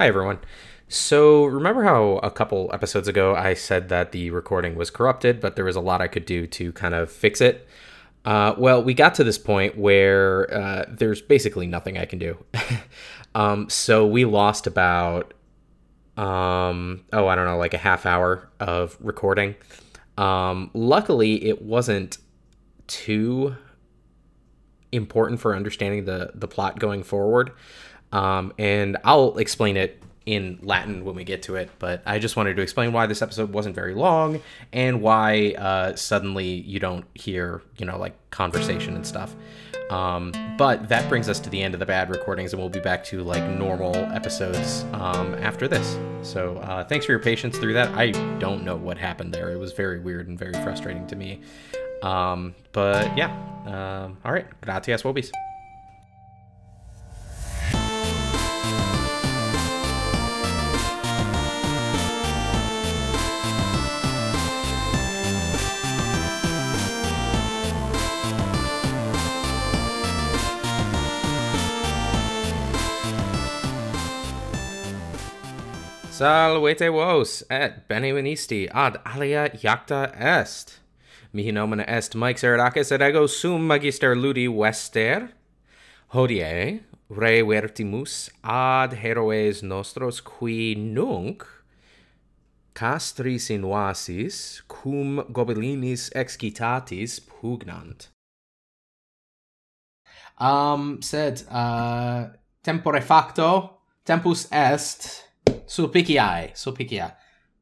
Hi, everyone. So, remember how a couple episodes ago I said that the recording was corrupted, but there was a lot I could do to kind of fix it? Uh, well, we got to this point where uh, there's basically nothing I can do. um, so, we lost about, um, oh, I don't know, like a half hour of recording. Um, luckily, it wasn't too important for understanding the, the plot going forward. Um, and I'll explain it in Latin when we get to it, but I just wanted to explain why this episode wasn't very long and why uh, suddenly you don't hear, you know, like conversation and stuff. Um, but that brings us to the end of the bad recordings, and we'll be back to like normal episodes um, after this. So uh, thanks for your patience through that. I don't know what happened there. It was very weird and very frustrating to me. Um, but yeah, um, all right. Gratias vobis. Salvete vos et benevenisti ad alia iacta est. Mihi nomina est Mike Seradakis, et ego sum magister ludi vester. Hodie revertimus ad heroes nostros qui nunc castris in oasis cum gobelinis excitatis pugnant. Um, sed, uh, tempore facto, tempus est, Sulpiciae, Sulpicia,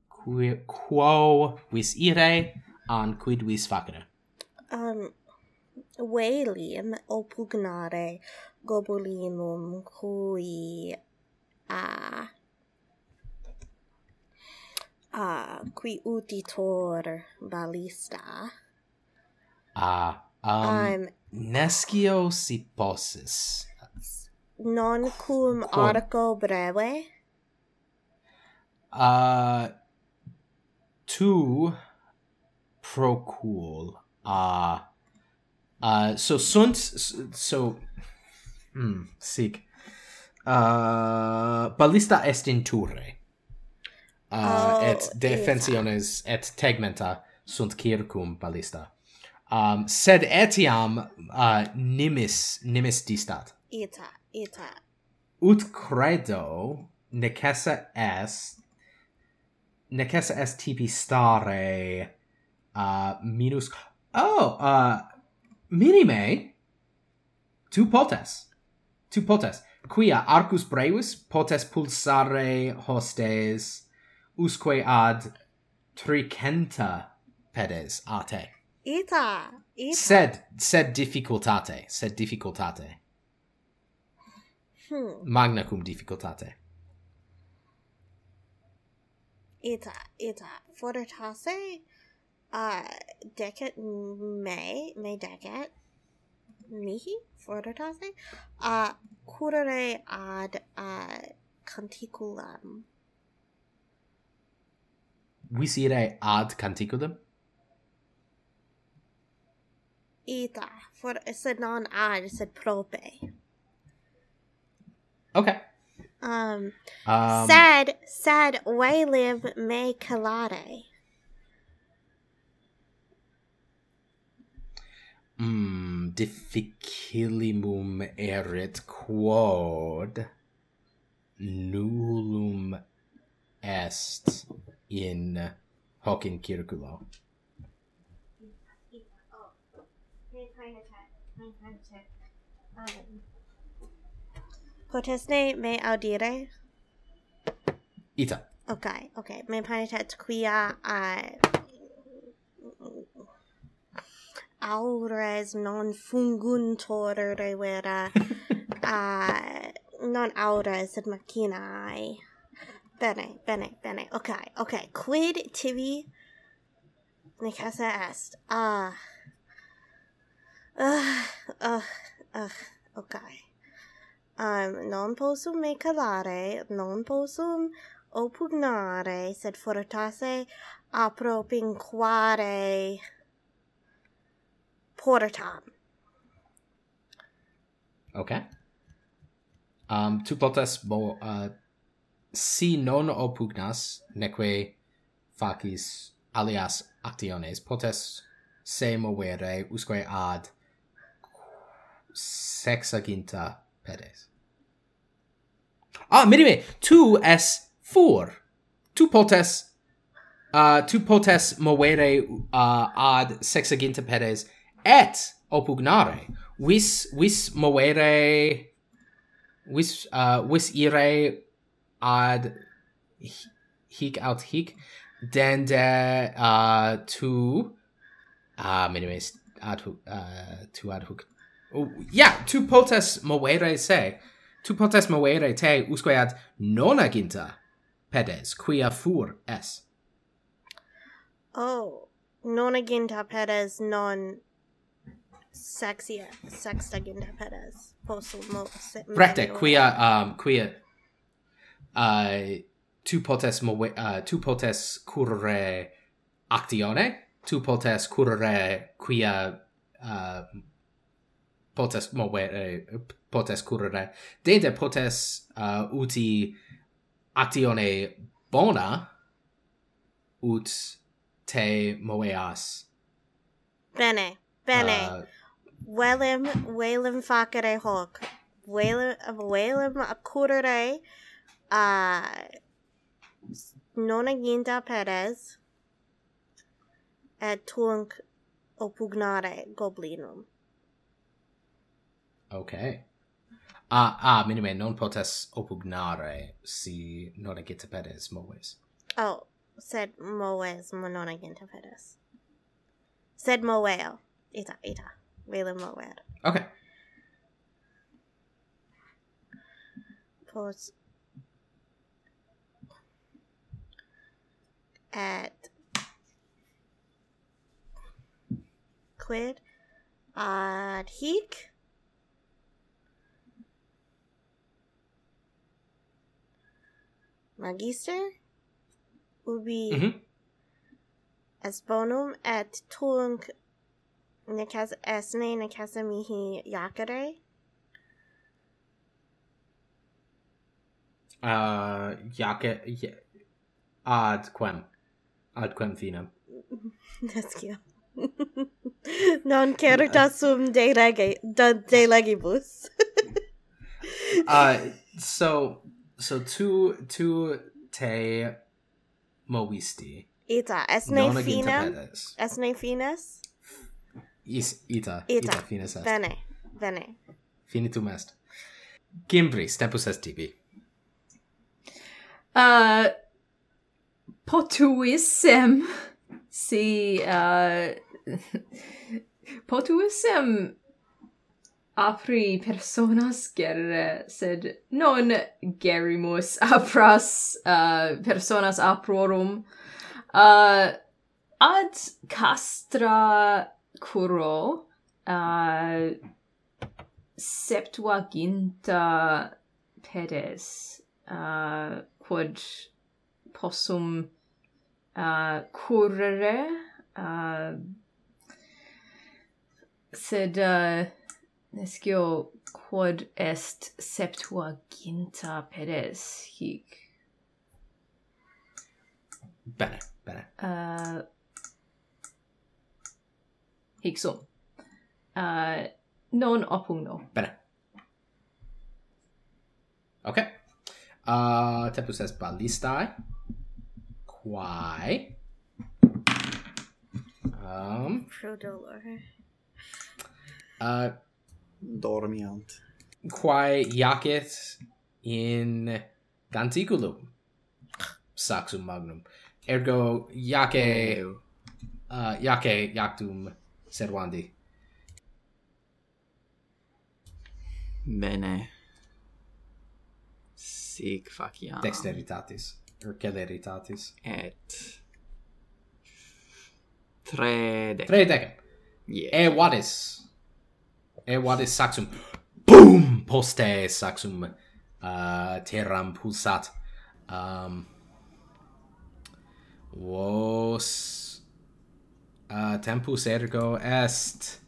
qui, quo vis ire, an quid vis facere? Um, velim opugnare gobulinum cui a a qui utitor ballista a um, um nescio si possis. Non cum, cum arco breve uh to procul uh uh so sunt so hmm sic. Uh ballista est in turre uh, oh, et defensiones esa. et tegmenta sunt circum ballista um sed etiam uh, nimis nimis distat. Ita ita ut credo necessa est necessa est tipi stare uh, minus oh uh, minime tu potes tu potes quia arcus brevis potes pulsare hostes usque ad tricenta pedes ate. ita ita sed sed difficultate sed difficultate hmm. magna cum difficultate It's it's Furatase, uh, Decat May May Decat Mihi for the tasse uh, curare ad uh, canticulum. Visire ad canticulum. Ita for it said non ad it said prope. Okay. Um, um said said way live me calade. Mm, difficilimum erit quod nullum est in hoc in circulo. Oh, potesne me audire? Ita. Okay, okay. Me panitet quia a aures non funguntor revera a non aures sed machinae. Bene, bene, bene. Okay, okay. Quid tibi Nicasa est. Ah. Uh, uh, ugh. Okay um, non possum me calare, non possum opugnare, sed fortasse apropinquare portam. Okay. Um, tu potes mo, uh, si non opugnas, neque facis alias actiones, potes se movere usque ad sexaginta pedes. Ah, minime, tu es fur. Tu potes uh, tu potes movere uh, ad sexaginta pedes et opugnare. Vis vis movere vis uh, vis ire ad hic aut hic dende uh, tu ah, uh, minimis ad hoc, uh, tu ad hoc oh, yeah tu potes movere se tu potes movere te usque ad non aginta pedes quia fur es. Oh, non aginta pedes non sexia sexta aginta pedes possum mo recte quia um quia uh, tu potes mo uh, tu potes currere actione tu potes currere quia uh, potes movere, potes currere. de potes uh, uti actione bona ut te moeas. Bene, bene. Uh, velem, velem facere hoc. Velem, velem a uh, non aginta peres et tunc oppugnare goblinum. Okay. Ah, ah, minime, non potes opugnare si nona ginta peres moves. Oh, sed moves mo nona ginta peres. Sed moveo. Ita, ita. Vele mover. Okay. Pos at quid ad hic magister? Ubi mm -hmm. es bonum et tunc necas esne necasa mihi iacere uh iace ad quem ad quem finem. Nescio non certa sum de lege de legibus uh so so tu tu te movisti ita esne finem. Esne es Is, ita, ita, ita finis est. Bene, bene. Finitum est. Gimbri, stepus est tibi. Uh, potuissem, si, uh, potuissem apri personas gerere, sed non gerimus apras uh, personas aprorum, uh, ad castra curo uh, septuaginta pedes uh, quod possum uh, currere uh, sed uh, nescio quod est septuaginta pedes hic. Bene, bene. Uh, hic sum. Uh, non opugno. Bene. Okay. Uh, tempus est ballistae. Quae? Um. Pro dolore. Uh, dormiant. Quae iacet in ganticulum saxum magnum. Ergo iace uh, iace iactum servandi. Bene. Sic faciam. Dexteritatis er celeritatis. Et. Tre decem tre decem. Yeah. e vadis Eoade saxum. Boom! Poste saxum uh, terram pulsat. Um vos uh, tempus ergo est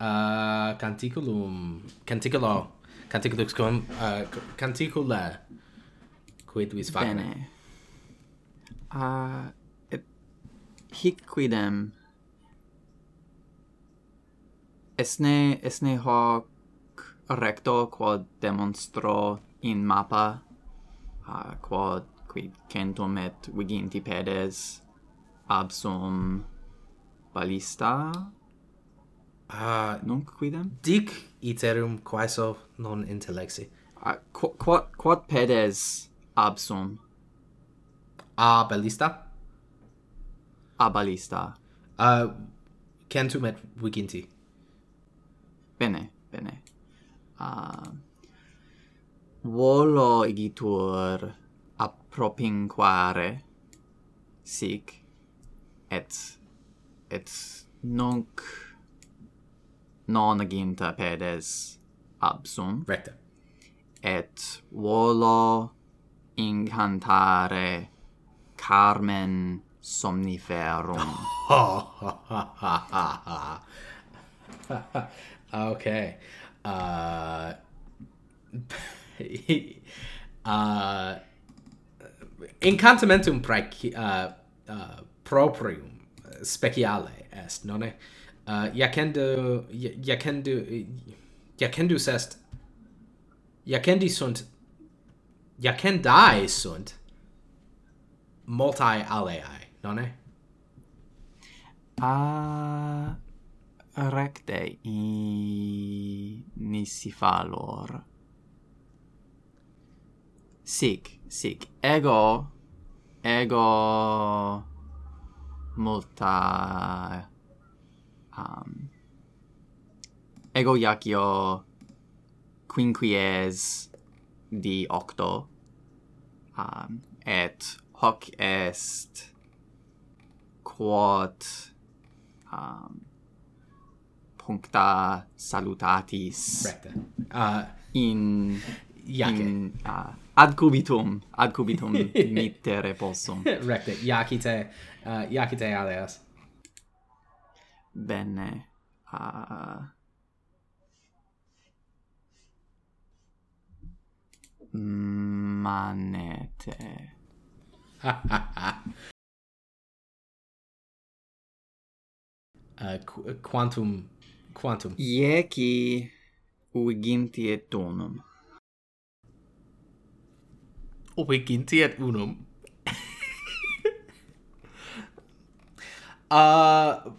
uh, canticulum canticulo canticulus cum uh, canticula quid vis facere? Bene. Uh, hic quidem esne esne hoc recto quod demonstro in mappa uh, quod quid centum et viginti pedes absum balista ballista. Uh, nunc quidem? Dic iterum quaeso non intellexi. Uh, qu quod quod pedes absum a ballista? A ballista. Uh, centum et viginti. Bene, bene. Uh, volo igitur appropinquare sic et et nunc non aginta pedes absum. Recta et volo incantare carmen somniferum. Ah, okay. Ah, ah, uh, uh, incantamentum praeci, uh, uh, proprium speciale est, nonne? Uh, jacendu, jacendu, jacendus est, jacendi sunt, jacendae sunt multae aleae, nonne? Ah... Uh recte i nisifalor. Sic, sic, ego, ego multa, um, ego iacio quinquies di octo, um, et hoc est quod um, puncta salutatis recte uh, in iace in, uh, ad cubitum ad cubitum mittere possum recte iacite uh, iacite alias bene uh, manete. Uh, qu quantum quantum. Ieci uiginti et unum. Uiginti et unum. Uh,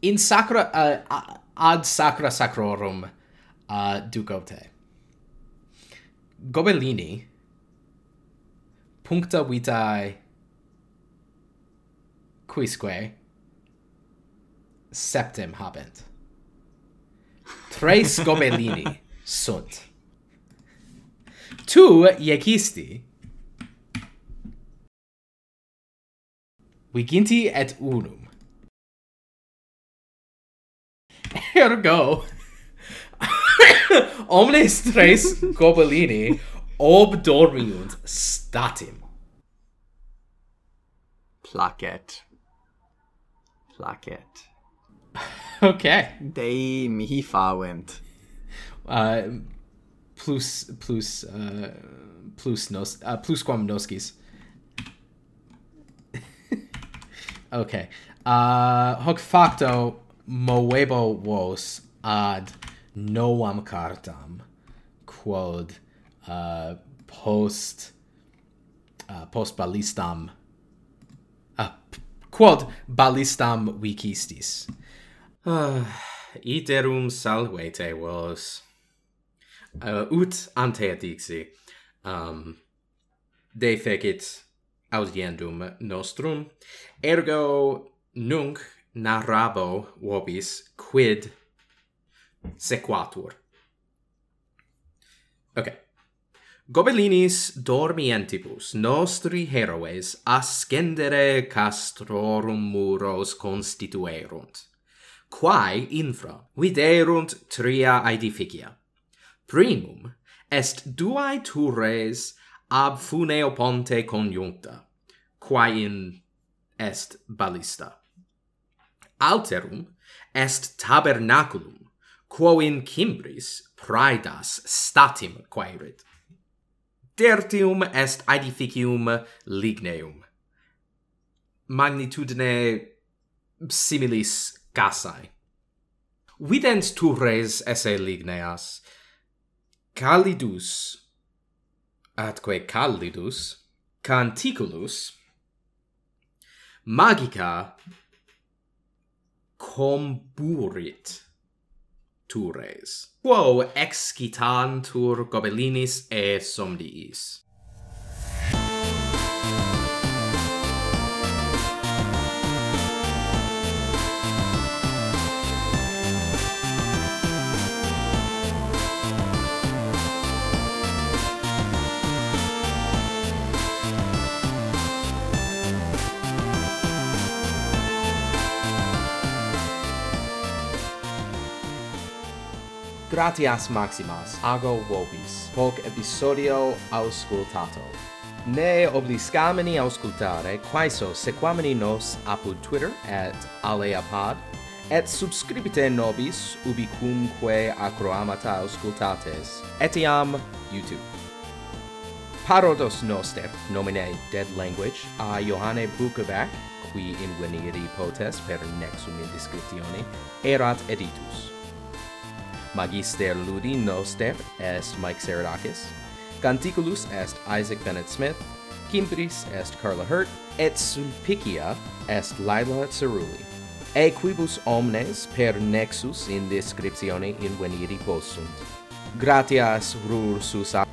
in sacra uh, ad sacra sacrorum uh, duco te gobelini puncta vitae quisque septem habent. Tres gobelini sunt. Tu iecisti. Viginti et unum. Ergo, omnes tres gobelini obdormiunt statim. Placet. Placet. okay. dei mihi fawent. Uh, plus plus uh, plus nos uh, plusquam noscis. okay. Uh, hoc facto moebo vos ad novam cartam quod uh, post uh, post ballistam uh, ah, quod ballistam wicistis Ah, iterum salvete vos. Uh, ut ante dixi, um, defecit audiendum nostrum, ergo nunc narrabo vobis quid sequatur. Okay. Gobelinis dormientibus nostri heroes ascendere castrorum muros constituerunt quae infra viderunt tria aedificia. Primum est duae turres ab funeo ponte conjuncta, quae in est balista. Alterum est tabernaculum, quo in cimbris praedas statim quaerit. Tertium est aedificium ligneum, magnitudine similis gasae. Videns tu res esse ligneas, calidus, atque calidus, canticulus, magica comburit tu res. Quo excitantur gobelinis e somniis? Gratias maximas ago vobis, hoc episodio auscultato. Ne obliscamini auscultare quaeso sequamini nos apud Twitter at aleapod, et subscribite nobis ubi cumque acroamata auscultates, etiam YouTube. Parodos noster, nomine Dead Language, a Johanne Bukovac, qui in veniri potes per nexum indiscriptione, erat editus. Magister Ludi Noster est Mike Saradakis, Canticulus est Isaac Bennett Smith, Kimbris est Carla Hurt, et Sulpicia est Lila Cerulli. E quibus omnes per nexus in descriptione inveniri possunt. Gratias rursus a